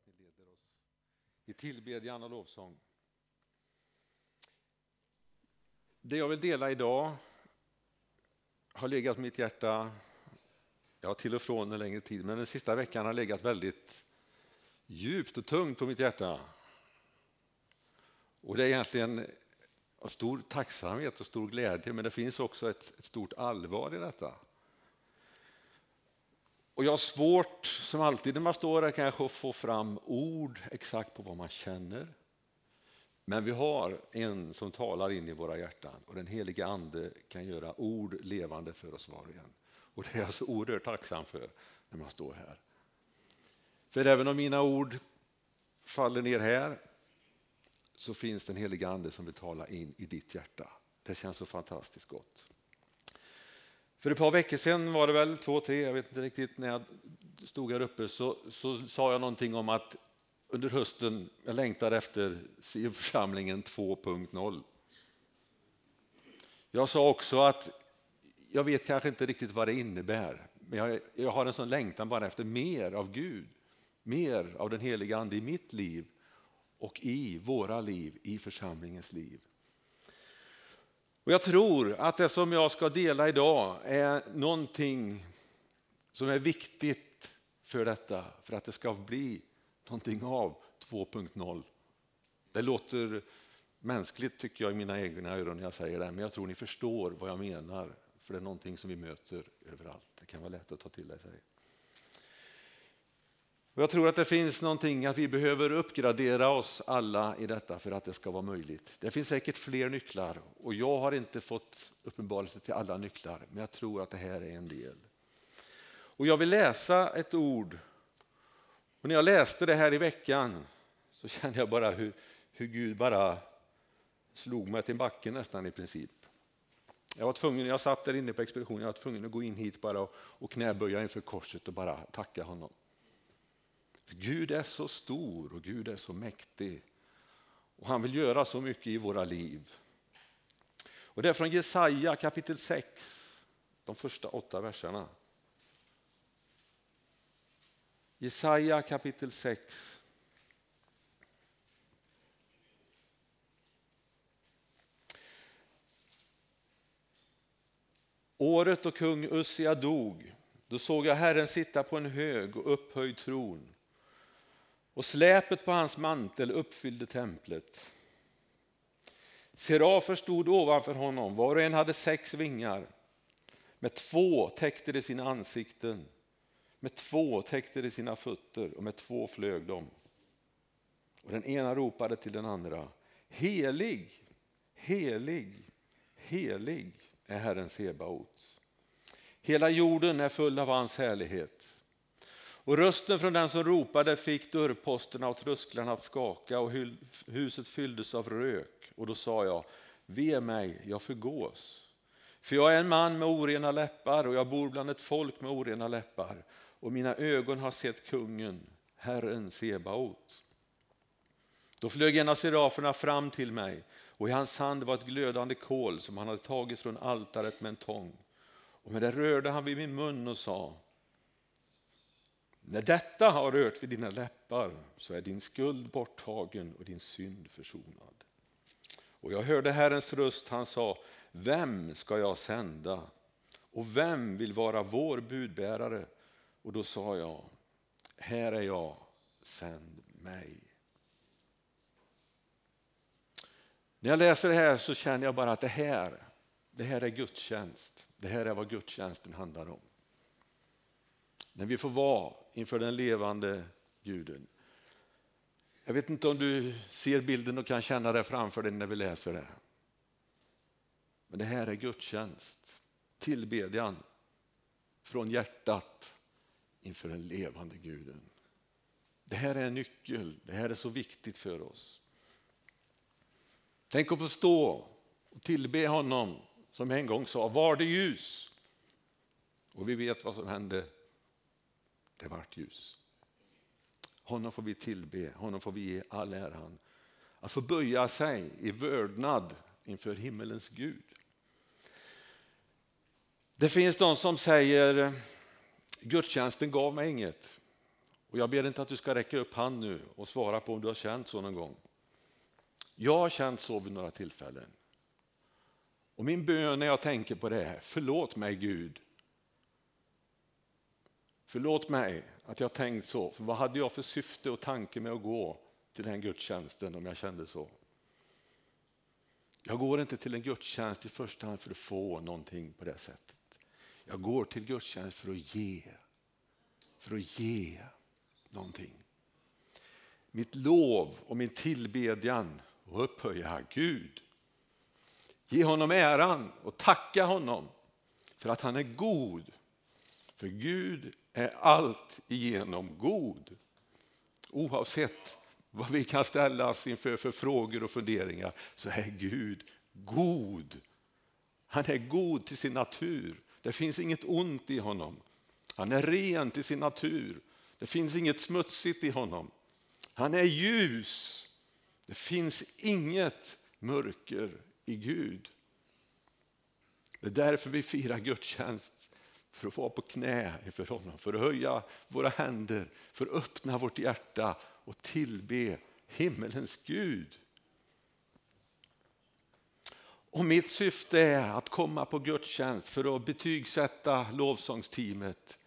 att ni leder oss i tillbedjan och lovsång. Det jag vill dela idag har legat mitt hjärta, ja till och från en längre tid, men den sista veckan har legat väldigt djupt och tungt på mitt hjärta. Och det är egentligen av stor tacksamhet och stor glädje, men det finns också ett, ett stort allvar i detta. Och jag har svårt, som alltid när man står här, kanske att få fram ord exakt på vad man känner. Men vi har en som talar in i våra hjärtan och den heliga ande kan göra ord levande för oss var och en. Och det är jag så oerhört tacksam för när man står här. För även om mina ord faller ner här så finns den heliga ande som vill tala in i ditt hjärta. Det känns så fantastiskt gott. För ett par veckor sedan var det väl, två, tre, jag vet inte riktigt, när jag stod här uppe så, så sa jag någonting om att under hösten, jag längtar efter församlingen 2.0. Jag sa också att jag vet kanske inte riktigt vad det innebär, men jag, jag har en sån längtan bara efter mer av Gud, mer av den heliga Ande i mitt liv och i våra liv, i församlingens liv. Och jag tror att det som jag ska dela idag är någonting som är viktigt för detta, för att det ska bli någonting av 2.0. Det låter mänskligt tycker jag i mina egna öron när jag säger det, men jag tror ni förstår vad jag menar. För det är någonting som vi möter överallt. Det kan vara lätt att ta till sig. Och jag tror att det finns någonting att vi behöver uppgradera oss alla i detta för att det ska vara möjligt. Det finns säkert fler nycklar och jag har inte fått uppenbarelse till alla nycklar, men jag tror att det här är en del. Och jag vill läsa ett ord. Och när jag läste det här i veckan så kände jag bara hur, hur Gud bara slog mig till backen nästan i princip. Jag var tvungen, jag satt där inne på expeditionen, jag var tvungen att gå in hit bara och, och knäböja inför korset och bara tacka honom. Gud är så stor och Gud är så mäktig. Och han vill göra så mycket i våra liv. Och det är från Jesaja kapitel 6, de första åtta verserna. Jesaja kapitel 6. Året då kung Ussia dog, då såg jag Herren sitta på en hög och upphöjd tron och släpet på hans mantel uppfyllde templet. Serafer stod ovanför honom, var och en hade sex vingar. Med två täckte de sina ansikten, med två täckte de sina fötter och med två flög de. Och den ena ropade till den andra, helig, helig, helig är Herren Sebaot. Hela jorden är full av hans härlighet. Och rösten från den som ropade fick dörrposterna och trösklarna att skaka och huset fylldes av rök. Och då sa jag, ve mig, jag förgås. För jag är en man med orena läppar och jag bor bland ett folk med orena läppar. Och mina ögon har sett kungen, Herren Sebaot. Då flög en av seraferna fram till mig och i hans hand var ett glödande kol som han hade tagit från altaret med en tång. Och med det rörde han vid min mun och sa när detta har rört vid dina läppar så är din skuld borttagen och din synd försonad. Och jag hörde Herrens röst, han sa, vem ska jag sända? Och vem vill vara vår budbärare? Och då sa jag, här är jag, sänd mig. När jag läser det här så känner jag bara att det här, det här är gudstjänst. Det här är vad gudstjänsten handlar om. När vi får vara inför den levande guden. Jag vet inte om du ser bilden och kan känna det framför dig när vi läser det. Men det här är gudstjänst, tillbedjan från hjärtat inför den levande guden. Det här är en nyckel, det här är så viktigt för oss. Tänk att få stå och tillbe honom som en gång sa, var det ljus? Och vi vet vad som hände det vart ljus. Honom får vi tillbe, honom får vi ge all äran. Att få böja sig i vördnad inför himmelens Gud. Det finns de som säger gudstjänsten gav mig inget. Och jag ber inte att du ska räcka upp hand nu och svara på om du har känt så någon gång. Jag har känt så vid några tillfällen. Och min bön när jag tänker på det är, förlåt mig Gud. Förlåt mig att jag tänkt så, för vad hade jag för syfte och tanke med att gå till den gudstjänsten om jag kände så? Jag går inte till en gudstjänst i första hand för att få någonting på det sättet. Jag går till gudstjänst för att ge. För att ge någonting. Mitt lov och min tillbedjan och upphöja Gud. Ge honom äran och tacka honom för att han är god. För Gud är allt igenom god. Oavsett vad vi kan ställas inför för frågor och funderingar så är Gud god. Han är god till sin natur. Det finns inget ont i honom. Han är ren till sin natur. Det finns inget smutsigt i honom. Han är ljus. Det finns inget mörker i Gud. Det är därför vi firar gudstjänst. För att vara på knä inför honom, för att höja våra händer, för att öppna vårt hjärta och tillbe himmelens Gud. Och mitt syfte är att komma på gudstjänst för att betygsätta lovsångsteamet,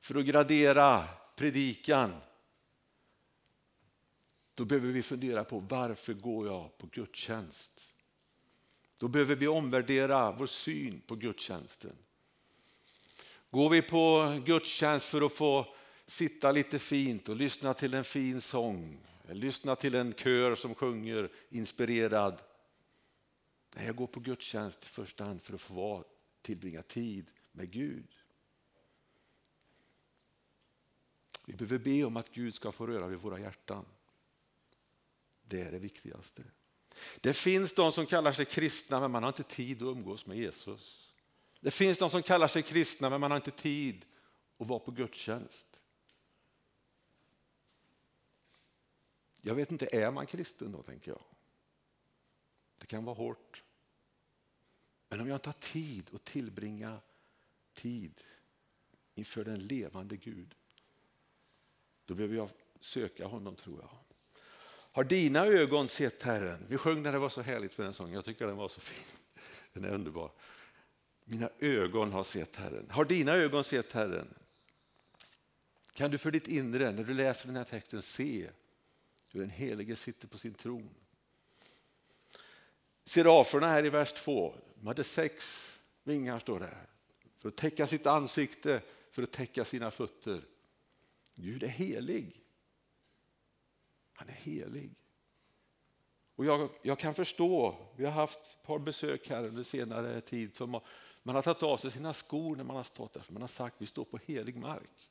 för att gradera predikan. Då behöver vi fundera på varför går jag på gudstjänst? Då behöver vi omvärdera vår syn på gudstjänsten. Går vi på gudstjänst för att få sitta lite fint och lyssna till en fin sång, lyssna till en kör som sjunger inspirerad. Nej, jag går på gudstjänst i första hand för att få vara, tillbringa tid med Gud. Vi behöver be om att Gud ska få röra vid våra hjärtan. Det är det viktigaste. Det finns de som kallar sig kristna men man har inte tid att umgås med Jesus. Det finns de som kallar sig kristna men man har inte tid att vara på gudstjänst. Jag vet inte, är man kristen då tänker jag? Det kan vara hårt. Men om jag inte har tid att tillbringa tid inför den levande Gud, då behöver jag söka honom tror jag. Har dina ögon sett Herren? Vi sjöng när det var så härligt för den sången. Jag tycker den var så fin. Den är underbar. Mina ögon har sett Herren. Har dina ögon sett Herren? Kan du för ditt inre, när du läser den här texten, se hur den helige sitter på sin tron? Seraferna här i vers 2, de hade sex vingar står det här. För att täcka sitt ansikte, för att täcka sina fötter. Gud är helig. Han är helig. Och jag, jag, kan förstå, vi har haft ett par besök här under senare tid som har, man har tagit av sig sina skor när man har stått där, för man har sagt vi står på helig mark.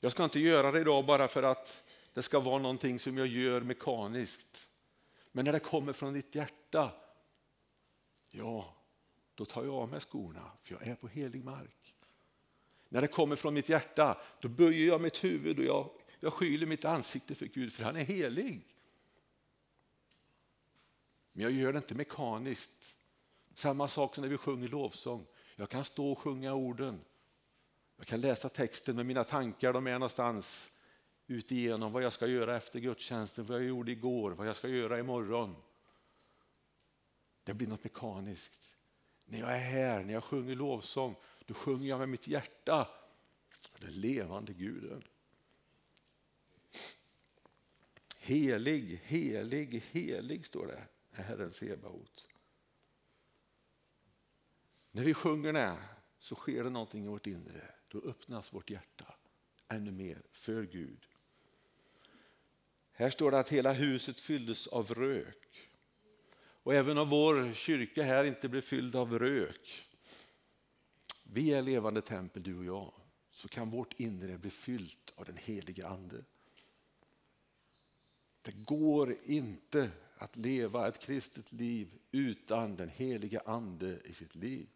Jag ska inte göra det idag bara för att det ska vara någonting som jag gör mekaniskt. Men när det kommer från ditt hjärta, ja, då tar jag av mig skorna, för jag är på helig mark. När det kommer från mitt hjärta, då böjer jag mitt huvud och jag, jag skyler mitt ansikte för Gud, för han är helig. Men jag gör det inte mekaniskt. Samma sak som när vi sjunger lovsång. Jag kan stå och sjunga orden. Jag kan läsa texten med mina tankar, de är någonstans utigenom vad jag ska göra efter gudstjänsten, vad jag gjorde igår, vad jag ska göra imorgon. Det blir något mekaniskt. När jag är här, när jag sjunger lovsång, då sjunger jag med mitt hjärta. Den levande guden. Helig, helig, helig står det, är Herren Sebaot. När vi sjunger det så sker det någonting i vårt inre. Då öppnas vårt hjärta ännu mer för Gud. Här står det att hela huset fylldes av rök. Och även om vår kyrka här inte blir fylld av rök, vi är levande tempel du och jag, så kan vårt inre bli fyllt av den heliga ande. Det går inte att leva ett kristet liv utan den heliga ande i sitt liv.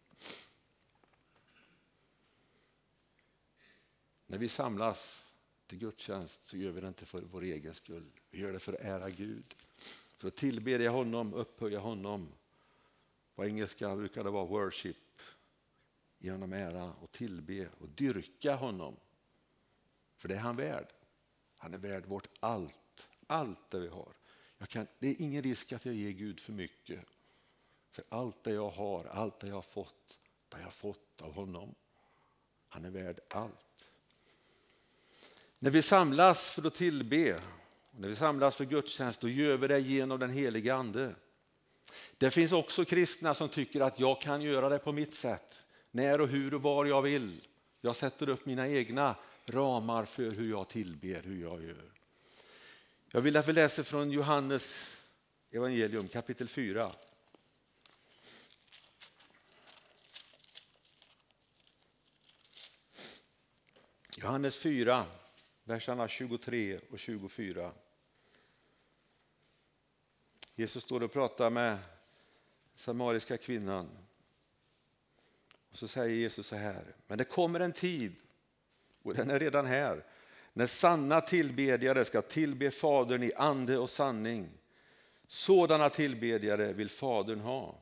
När vi samlas till gudstjänst så gör vi det inte för vår egen skull. Vi gör det för att ära Gud, för att tillbedja honom, upphöja honom. På engelska brukar det vara worship, ge honom ära och tillbe och dyrka honom. För det är han värd. Han är värd vårt allt, allt det vi har. Kan, det är ingen risk att jag ger Gud för mycket. För allt det jag har, allt det jag har fått, det har jag fått av honom. Han är värd allt. När vi samlas för att tillbe, när vi samlas för gudstjänst, då gör vi det genom den helige Ande. Det finns också kristna som tycker att jag kan göra det på mitt sätt, när och hur och var jag vill. Jag sätter upp mina egna ramar för hur jag tillber, hur jag gör. Jag vill att vi läser från Johannes evangelium kapitel 4. Johannes 4, verserna 23 och 24. Jesus står och pratar med samariska kvinnan. Och så säger Jesus så här, men det kommer en tid, och den är redan här, när sanna tillbedjare ska tillbe Fadern i ande och sanning. Sådana tillbedjare vill Fadern ha.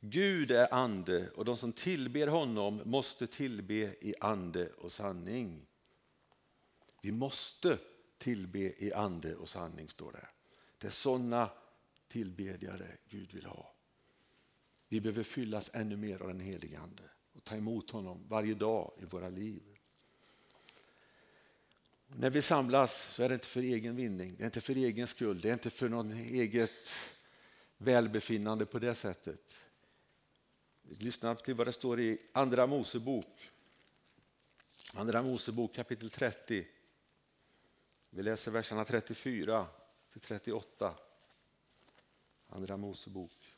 Gud är ande och de som tillber honom måste tillbe i ande och sanning. Vi måste tillbe i ande och sanning, står det. Det är sådana tillbedjare Gud vill ha. Vi behöver fyllas ännu mer av den helige Ande och ta emot honom varje dag i våra liv. När vi samlas så är det inte för egen vinning, det är inte för egen skull, det är inte för någon eget välbefinnande på det sättet. Lyssna till vad det står i Andra Mosebok. Andra Mosebok kapitel 30. Vi läser verserna 34 till 38. Andra Mosebok.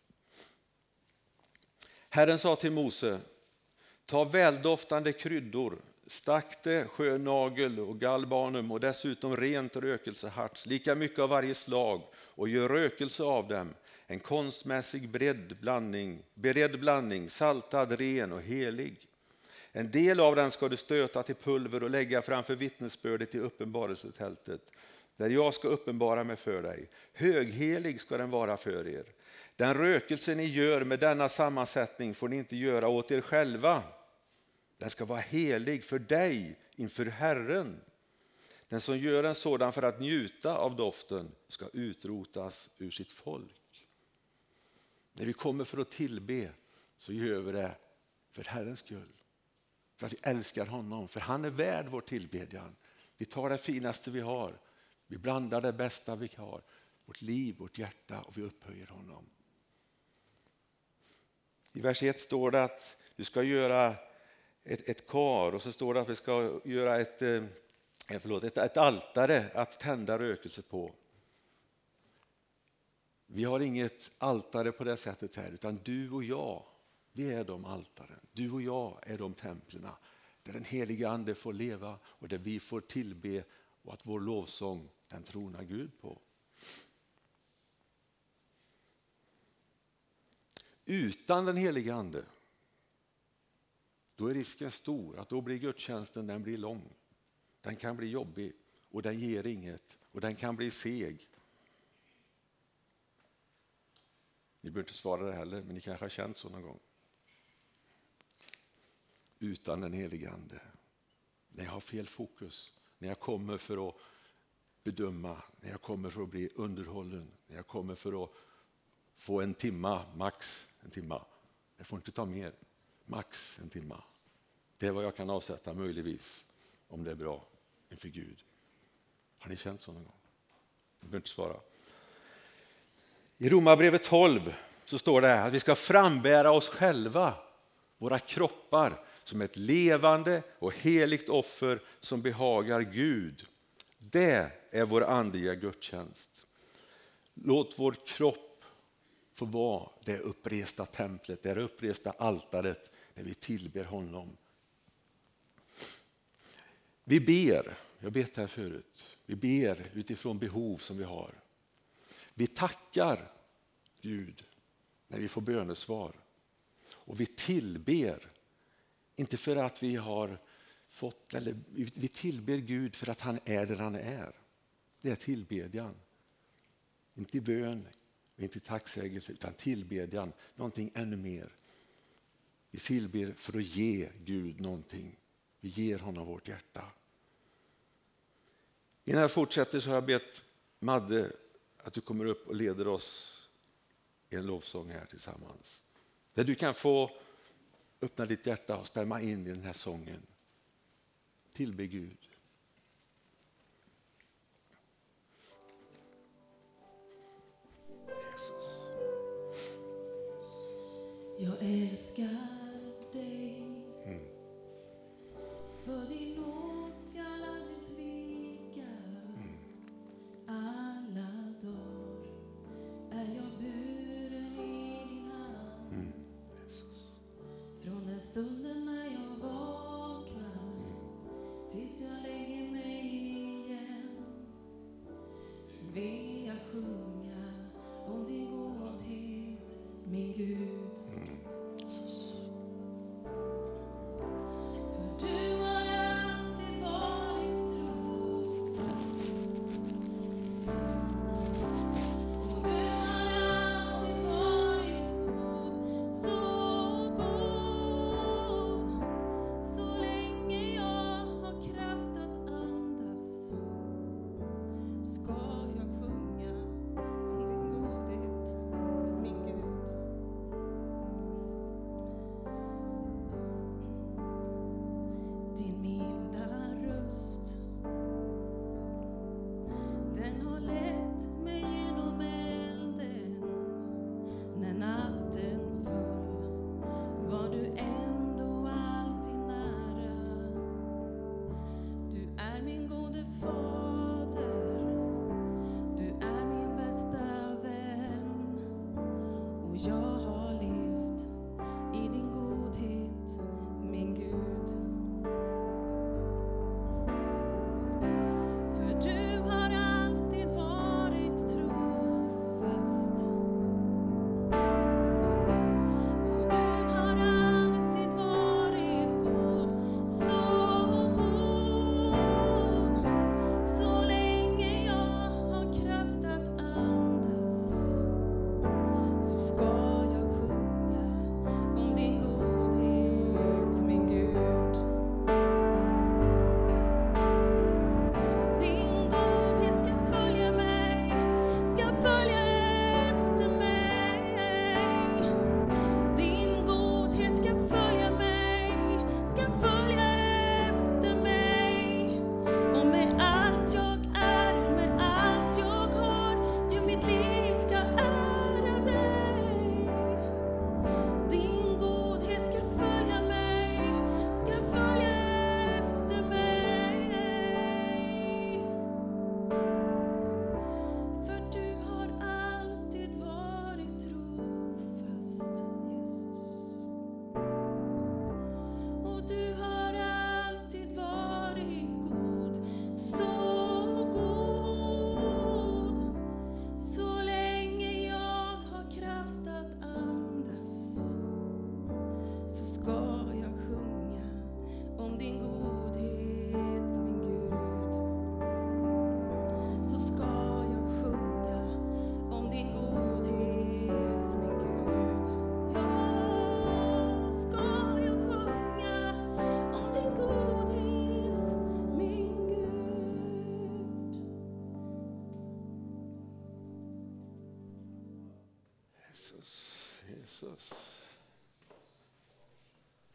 Herren sa till Mose, ta väldoftande kryddor, stakte, sjönagel och galbanum och dessutom rent rökelseharts, lika mycket av varje slag och gör rökelse av dem, en konstmässig bredd blandning, beredd blandning, saltad, ren och helig. En del av den ska du stöta till pulver och lägga framför vittnesbördet i uppenbarelsetältet, där jag ska uppenbara mig för dig. Höghelig ska den vara för er. Den rökelse ni gör med denna sammansättning får ni inte göra åt er själva. Den ska vara helig för dig inför Herren. Den som gör en sådan för att njuta av doften ska utrotas ur sitt folk. När vi kommer för att tillbe så gör vi det för Herrens skull. För att vi älskar honom, för han är värd vår tillbedjan. Vi tar det finaste vi har, vi blandar det bästa vi har, vårt liv, vårt hjärta och vi upphöjer honom. I vers 1 står det att du ska göra ett, ett kar och så står det att vi ska göra ett, eh, eh, förlåt, ett, ett altare att tända rökelse på. Vi har inget altare på det sättet här utan du och jag, vi är de altaren. Du och jag är de templen där den heliga ande får leva och där vi får tillbe och att vår lovsång den tronar Gud på. Utan den heliga ande då är risken stor att då blir gudstjänsten den blir lång. Den kan bli jobbig och den ger inget och den kan bli seg. Ni behöver inte svara det heller, men ni kanske har känt så någon gång. Utan den helige Ande. När jag har fel fokus, när jag kommer för att bedöma, när jag kommer för att bli underhållen, när jag kommer för att få en timma, max en timma. Jag får inte ta mer max en timma. Det är vad jag kan avsätta möjligtvis om det är bra inför Gud. Har ni känt så någon gång? Ni behöver inte svara. I Romarbrevet 12 så står det att vi ska frambära oss själva, våra kroppar, som ett levande och heligt offer som behagar Gud. Det är vår andliga gudstjänst. Låt vår kropp få vara det uppresta templet, det uppresta altaret när vi tillber honom. Vi ber, jag har bett här förut, vi ber utifrån behov som vi har. Vi tackar Gud när vi får bönesvar. Och vi tillber, inte för att vi har fått, eller vi tillber Gud för att han är där han är. Det är tillbedjan. Inte bön, inte tacksägelse, utan tillbedjan, någonting ännu mer. Vi tillber för att ge Gud någonting. Vi ger honom vårt hjärta. Innan jag fortsätter så har jag bett Madde att du kommer upp och leder oss i en lovsång här tillsammans. Där du kan få öppna ditt hjärta och stämma in i den här sången. Tillbe Gud.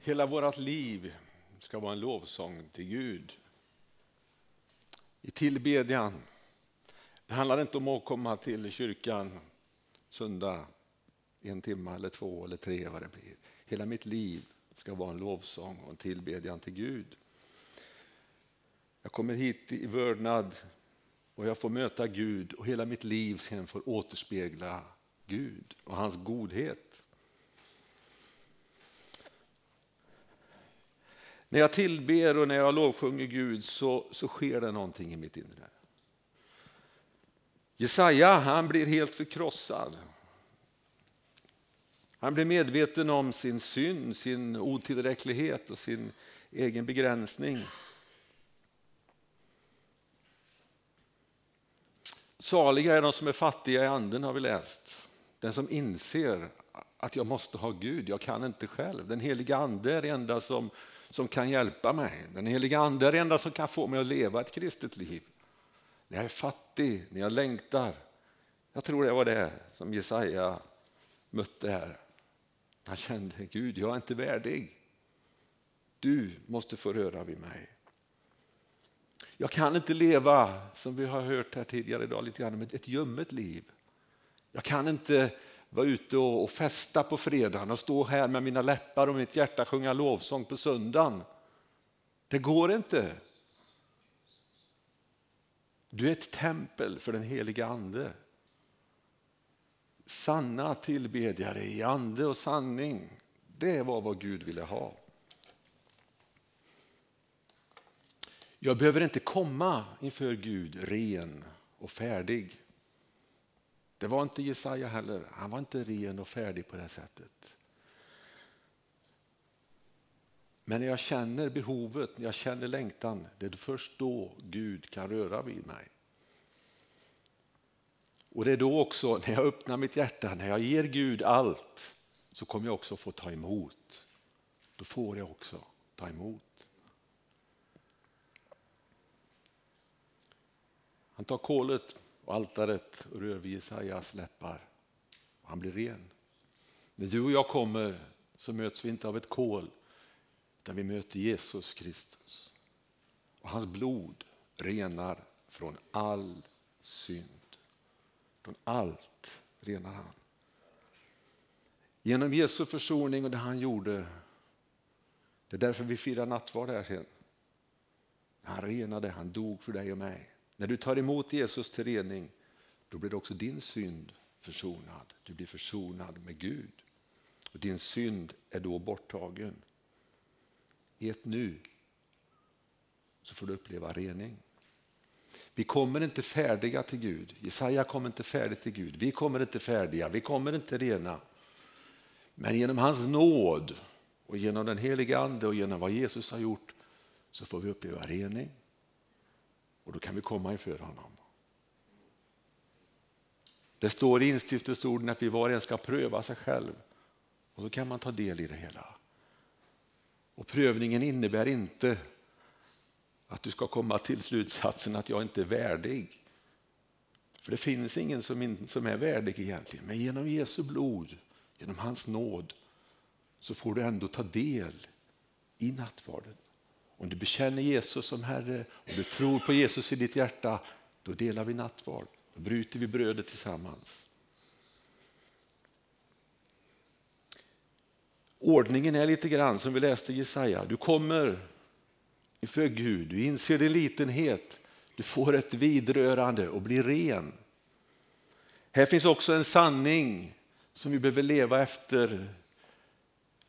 Hela vårt liv ska vara en lovsång till Gud. I tillbedjan. Det handlar inte om att komma till kyrkan söndag en timme eller två eller tre vad det blir. Hela mitt liv ska vara en lovsång och en tillbedjan till Gud. Jag kommer hit i vördnad och jag får möta Gud och hela mitt liv sen får återspegla Gud och hans godhet. När jag tillber och när jag lovsjunger Gud så, så sker det någonting i mitt inre. Jesaja han blir helt förkrossad. Han blir medveten om sin synd, sin otillräcklighet och sin egen begränsning. Saliga är de som är fattiga i anden har vi läst. Den som inser att jag måste ha Gud, jag kan inte själv. Den heliga ande är det enda som, som kan hjälpa mig. Den heliga ande är det enda som kan få mig att leva ett kristet liv. när jag är fattig, när jag längtar. Jag tror det var det som Jesaja mötte här. Han kände, Gud, jag är inte värdig. Du måste få röra vid mig. Jag kan inte leva, som vi har hört här tidigare idag, lite grann, ett ljummet liv. Jag kan inte vara ute och festa på fredagen och stå här med mina läppar och mitt hjärta sjunga lovsång på söndagen. Det går inte. Du är ett tempel för den heliga Ande. Sanna tillbedjare i ande och sanning. Det var vad Gud ville ha. Jag behöver inte komma inför Gud ren och färdig. Det var inte Jesaja heller. Han var inte ren och färdig på det sättet. Men när jag känner behovet, när jag känner längtan, det är först då Gud kan röra vid mig. Och det är då också, när jag öppnar mitt hjärta, när jag ger Gud allt, så kommer jag också få ta emot. Då får jag också ta emot. Han tar kolet och altaret rör vid Jesajas läppar. Och han blir ren. När du och jag kommer så möts vi inte av ett kol, utan vi möter Jesus Kristus. Och hans blod renar från all synd. Från allt renar han. Genom Jesu försoning och det han gjorde, det är därför vi firar nattvard här sen. Han renade, han dog för dig och mig. När du tar emot Jesus till rening, då blir också din synd försonad. Du blir försonad med Gud. Och din synd är då borttagen. I ett nu så får du uppleva rening. Vi kommer inte färdiga till Gud. Jesaja kommer inte färdig till Gud. Vi kommer inte färdiga, vi kommer inte rena. Men genom hans nåd och genom den heliga Ande och genom vad Jesus har gjort så får vi uppleva rening. Och då kan vi komma inför honom. Det står i instiftelseorden att vi var och en ska pröva sig själv. Och då kan man ta del i det hela. Och prövningen innebär inte att du ska komma till slutsatsen att jag inte är värdig. För det finns ingen som, som är värdig egentligen. Men genom Jesu blod, genom hans nåd, så får du ändå ta del i nattvarden. Om du bekänner Jesus som Herre om du tror på Jesus i ditt hjärta, då delar vi nattvard. Då bryter vi brödet tillsammans. Ordningen är lite grann som vi läste i Jesaja. Du kommer inför Gud, du inser din litenhet, du får ett vidrörande och blir ren. Här finns också en sanning som vi behöver leva efter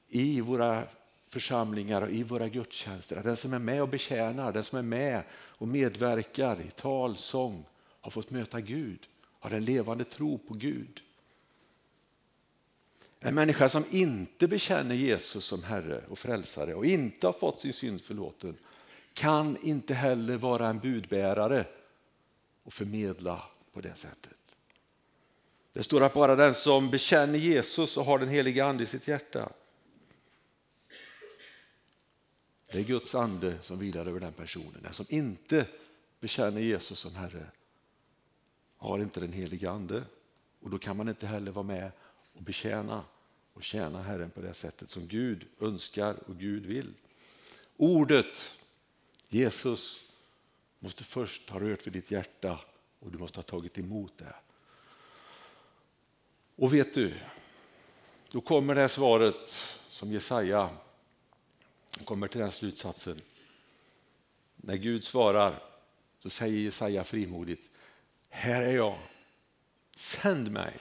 i våra församlingar och i våra gudstjänster. att Den som är med och betjänar, den som är med och medverkar i tal, sång har fått möta Gud, har en levande tro på Gud. En människa som inte bekänner Jesus som Herre och frälsare och inte har fått sin synd förlåten kan inte heller vara en budbärare och förmedla på det sättet. Det står att bara den som bekänner Jesus och har den heliga ande i sitt hjärta det är Guds ande som vilar över den personen. Den som inte bekänner Jesus som Herre har inte den heliga ande. Och då kan man inte heller vara med och betjäna och tjäna Herren på det sättet som Gud önskar och Gud vill. Ordet Jesus måste först ha rört vid ditt hjärta och du måste ha tagit emot det. Och vet du, då kommer det här svaret som Jesaja kommer till den slutsatsen. När Gud svarar så säger Jesaja frimodigt, här är jag, sänd mig.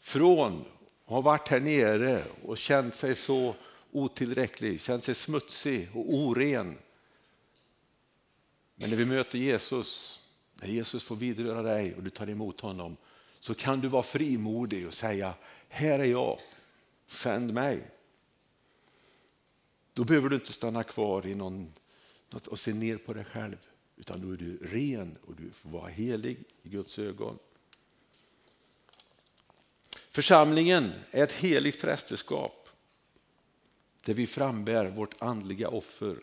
Från att ha varit här nere och känt sig så otillräcklig, känt sig smutsig och oren. Men när vi möter Jesus, när Jesus får vidröra dig och du tar emot honom, så kan du vara frimodig och säga, här är jag, sänd mig. Då behöver du inte stanna kvar i någon, något och se ner på dig själv, utan då är du ren och du får vara helig i Guds ögon. Församlingen är ett heligt prästerskap där vi frambär vårt andliga offer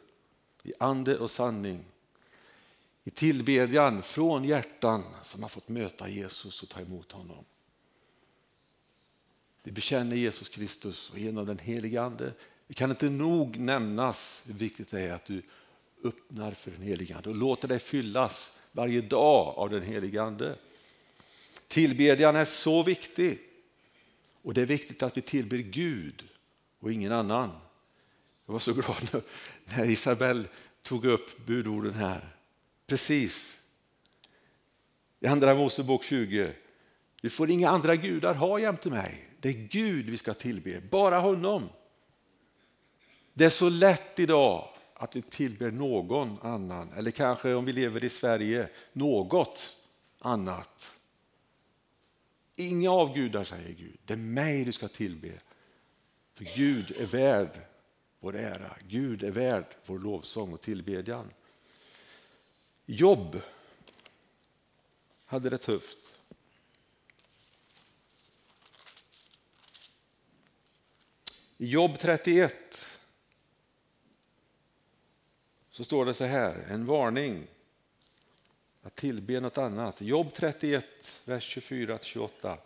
i ande och sanning. i tillbedjan från hjärtan som har fått möta Jesus och ta emot honom. Vi bekänner Jesus Kristus och genom den helige Ande. Det kan inte nog nämnas hur viktigt det är att du öppnar för den helige Ande och låter dig fyllas varje dag av den helige Ande. Tillbedjan är så viktig och det är viktigt att vi tillber Gud och ingen annan. Jag var så glad när Isabel tog upp budorden här. Precis. I Andra Mosebok 20. Du får inga andra gudar ha jämte mig. Det är Gud vi ska tillbe, bara honom. Det är så lätt idag att vi tillber någon annan, eller kanske om vi lever i Sverige, något annat. Inga avgudar, säger Gud. Det är mig du ska tillbe. För Gud är värd vår ära. Gud är värd vår lovsång och tillbedjan. Jobb hade det tufft. I Jobb 31 så står det så här, en varning att tillbe något annat. Jobb 31, vers 24-28.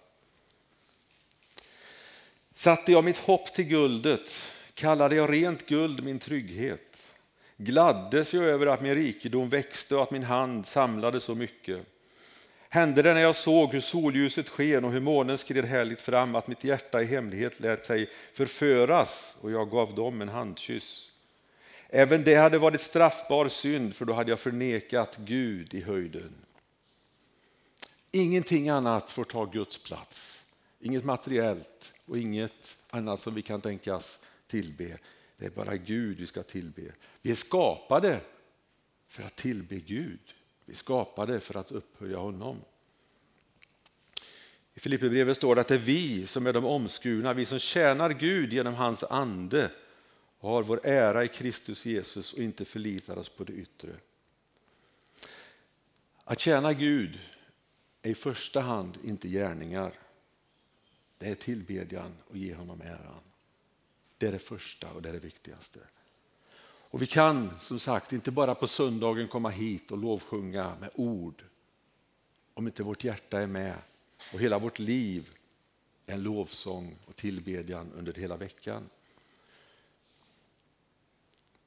Satte jag mitt hopp till guldet, kallade jag rent guld min trygghet. Gladdes jag över att min rikedom växte och att min hand samlade så mycket. Hände det när jag såg hur solljuset sken och hur månen skred härligt fram att mitt hjärta i hemlighet lät sig förföras och jag gav dem en handkyss. Även det hade varit straffbar synd för då hade jag förnekat Gud i höjden. Ingenting annat får ta Guds plats. Inget materiellt och inget annat som vi kan tänkas tillbe. Det är bara Gud vi ska tillbe. Vi är skapade för att tillbe Gud. Vi är skapade för att upphöja honom. I Filipperbrevet står det att det är vi som är de omskurna, vi som tjänar Gud genom hans ande och har vår ära i Kristus Jesus och inte förlitar oss på det yttre. Att tjäna Gud är i första hand inte gärningar. Det är tillbedjan och ge honom äran. Det är det första och det är det viktigaste. Och vi kan som sagt inte bara på söndagen komma hit och lovsjunga med ord om inte vårt hjärta är med och hela vårt liv är en lovsång och tillbedjan under hela veckan.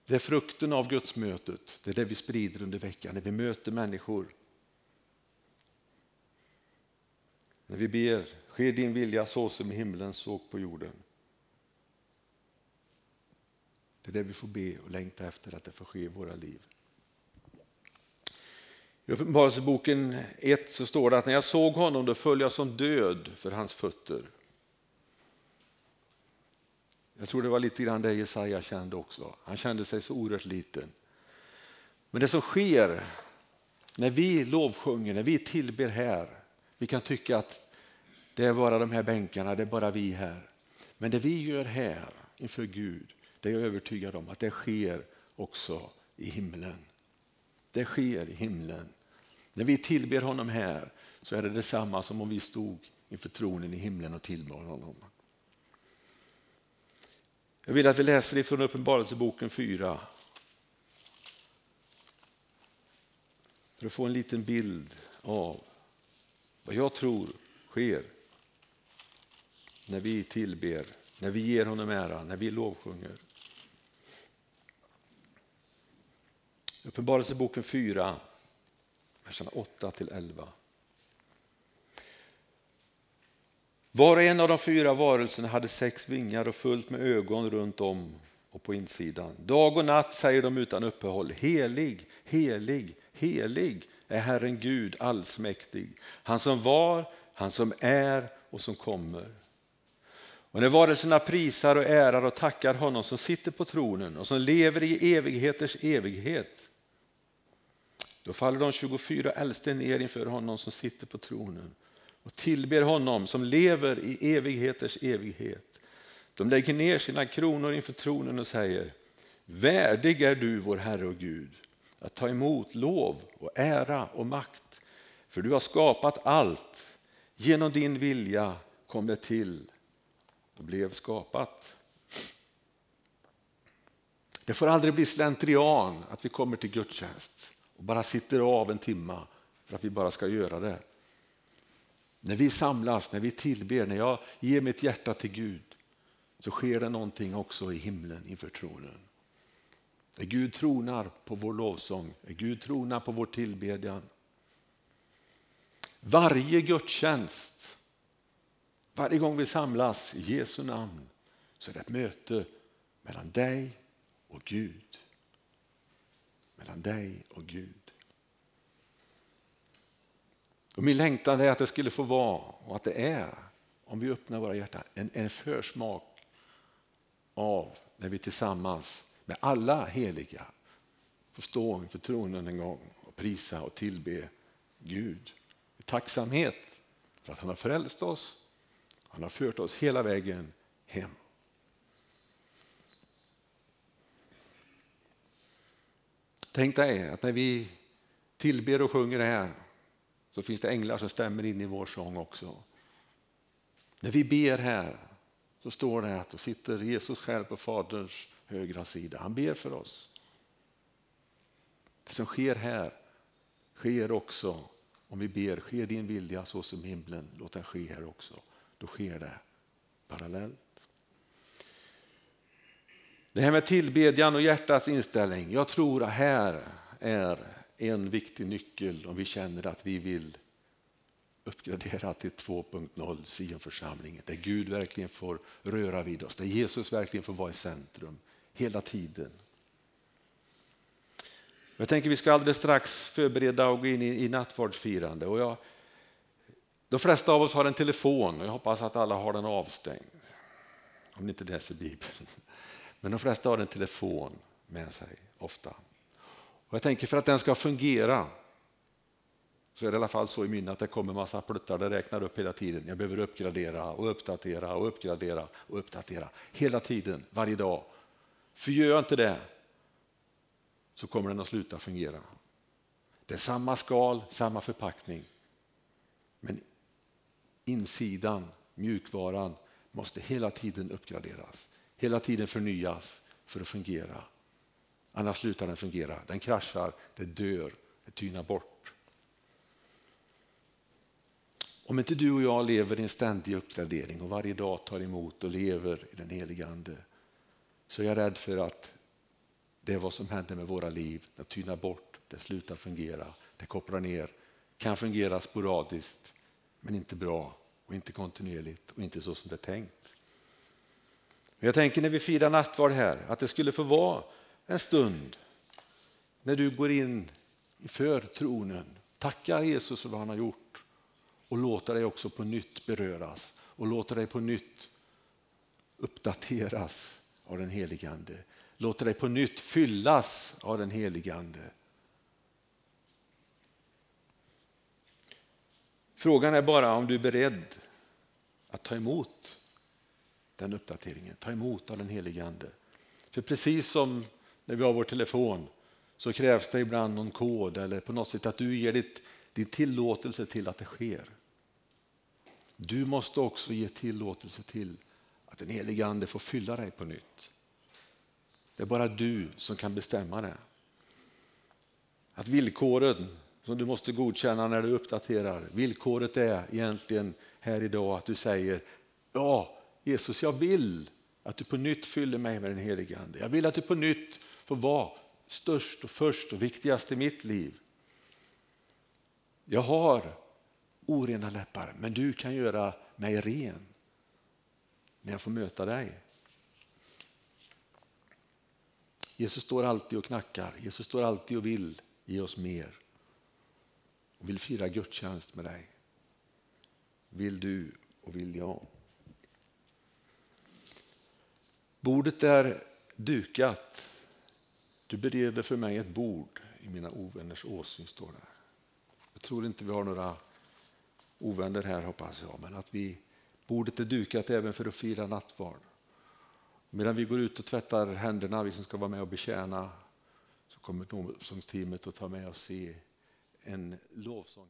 Det är frukten av gudsmötet, det är det vi sprider under veckan när vi möter människor. När vi ber, ske din vilja så som i himlen så på jorden. Det är det vi får be och längta efter att det får ske i våra liv. I Uppenbarelseboken 1 så står det att när jag såg honom då föll jag som död för hans fötter. Jag tror det var lite grann det Jesaja kände också. Han kände sig så oerhört liten. Men det som sker när vi lovsjunger, när vi tillber här, vi kan tycka att det är bara de här bänkarna, det är bara vi här. Men det vi gör här inför Gud, det är jag övertygad om att det sker också i himlen. Det sker i himlen. När vi tillber honom här så är det detsamma som om vi stod inför tronen i himlen och tillbad honom. Jag vill att vi läser ifrån Uppenbarelseboken 4. För att få en liten bild av vad jag tror sker när vi tillber, när vi ger honom ära, när vi lovsjunger. Uppenbarelseboken 4, verserna 8 till 11. Var och en av de fyra varelserna hade sex vingar och fullt med ögon runt om och på insidan. Dag och natt säger de utan uppehåll, helig, helig, helig är Herren Gud allsmäktig, han som var, han som är och som kommer. Och när varelserna prisar och ärar och tackar honom som sitter på tronen och som lever i evigheters evighet, då faller de 24 äldste ner inför honom som sitter på tronen och tillber honom som lever i evigheters evighet. De lägger ner sina kronor inför tronen och säger Värdig är du vår Herre och Gud att ta emot lov och ära och makt. För du har skapat allt. Genom din vilja kom det till och blev skapat. Det får aldrig bli slentrian att vi kommer till gudstjänst och bara sitter av en timma för att vi bara ska göra det. När vi samlas, när vi tillber, när jag ger mitt hjärta till Gud så sker det någonting också i himlen inför tronen. När Gud tronar på vår lovsång, när Gud tronar på vår tillbedjan. Varje gudstjänst, varje gång vi samlas i Jesu namn så är det ett möte mellan dig och Gud. Mellan dig och Gud. Och min längtan är att det skulle få vara, och att det är, om vi öppnar våra hjärtan, en, en försmak av när vi tillsammans med alla heliga får stå inför tronen en gång och prisa och tillbe Gud. I tacksamhet för att han har frälst oss, han har fört oss hela vägen hem. Tänk dig att när vi tillber och sjunger det här så finns det änglar som stämmer in i vår sång också. När vi ber här så står det att då sitter Jesus själv på Faderns högra sida. Han ber för oss. Det som sker här sker också om vi ber, sker din vilja så som himlen, låt den ske här också. Då sker det parallellt. Det här med tillbedjan och hjärtats inställning. Jag tror att här är en viktig nyckel om vi känner att vi vill uppgradera till 2.0 Sionförsamlingen där Gud verkligen får röra vid oss, där Jesus verkligen får vara i centrum hela tiden. Jag tänker vi ska alldeles strax förbereda och gå in i, i nattvardsfirande. Och jag, de flesta av oss har en telefon och jag hoppas att alla har den avstängd. Om ni inte läser Bibeln. Men de flesta har en telefon med sig ofta. Och jag tänker för att den ska fungera så är det i alla fall så i min att det kommer massa pluttar, det räknar upp hela tiden. Jag behöver uppgradera och uppdatera och uppgradera och uppdatera. Hela tiden, varje dag. För gör jag inte det så kommer den att sluta fungera. Det är samma skal, samma förpackning. Men insidan, mjukvaran, måste hela tiden uppgraderas. Hela tiden förnyas för att fungera. Annars slutar den fungera. Den kraschar, det dör, det tynar bort. Om inte du och jag lever i en ständig uppgradering och varje dag tar emot och lever i den heliga Ande så är jag rädd för att det är vad som händer med våra liv. Det tynar bort, det slutar fungera, det kopplar ner, kan fungera sporadiskt men inte bra och inte kontinuerligt och inte så som det är tänkt. Jag tänker när vi firar nattvard här att det skulle få vara en stund när du går in för tronen, tackar Jesus för vad han har gjort och låter dig också på nytt beröras och låter dig på nytt uppdateras av den helige Ande. Låter dig på nytt fyllas av den helige Ande. Frågan är bara om du är beredd att ta emot den uppdateringen, ta emot av den helige Ande. För precis som när vi har vår telefon så krävs det ibland någon kod eller på något sätt att du ger ditt, din tillåtelse till att det sker. Du måste också ge tillåtelse till att den helige Ande får fylla dig på nytt. Det är bara du som kan bestämma det. Att villkoren som du måste godkänna när du uppdaterar, villkoret är egentligen här idag att du säger ja, Jesus, jag vill att du på nytt fyller mig med den helige Ande. Jag vill att du på nytt får vara störst och först och viktigast i mitt liv. Jag har orena läppar, men du kan göra mig ren när jag får möta dig. Jesus står alltid och knackar. Jesus står alltid och vill ge oss mer. Och vill fira gudstjänst med dig. Vill du och vill jag. Bordet är dukat. Du bereder för mig ett bord i mina ovänners åsyn, står det. Jag tror inte vi har några ovänner här hoppas jag, men att vi, bordet är dukat även för att fira nattvard. Medan vi går ut och tvättar händerna, vi som ska vara med och betjäna, så kommer lovsångsteamet att ta med oss i en lovsång.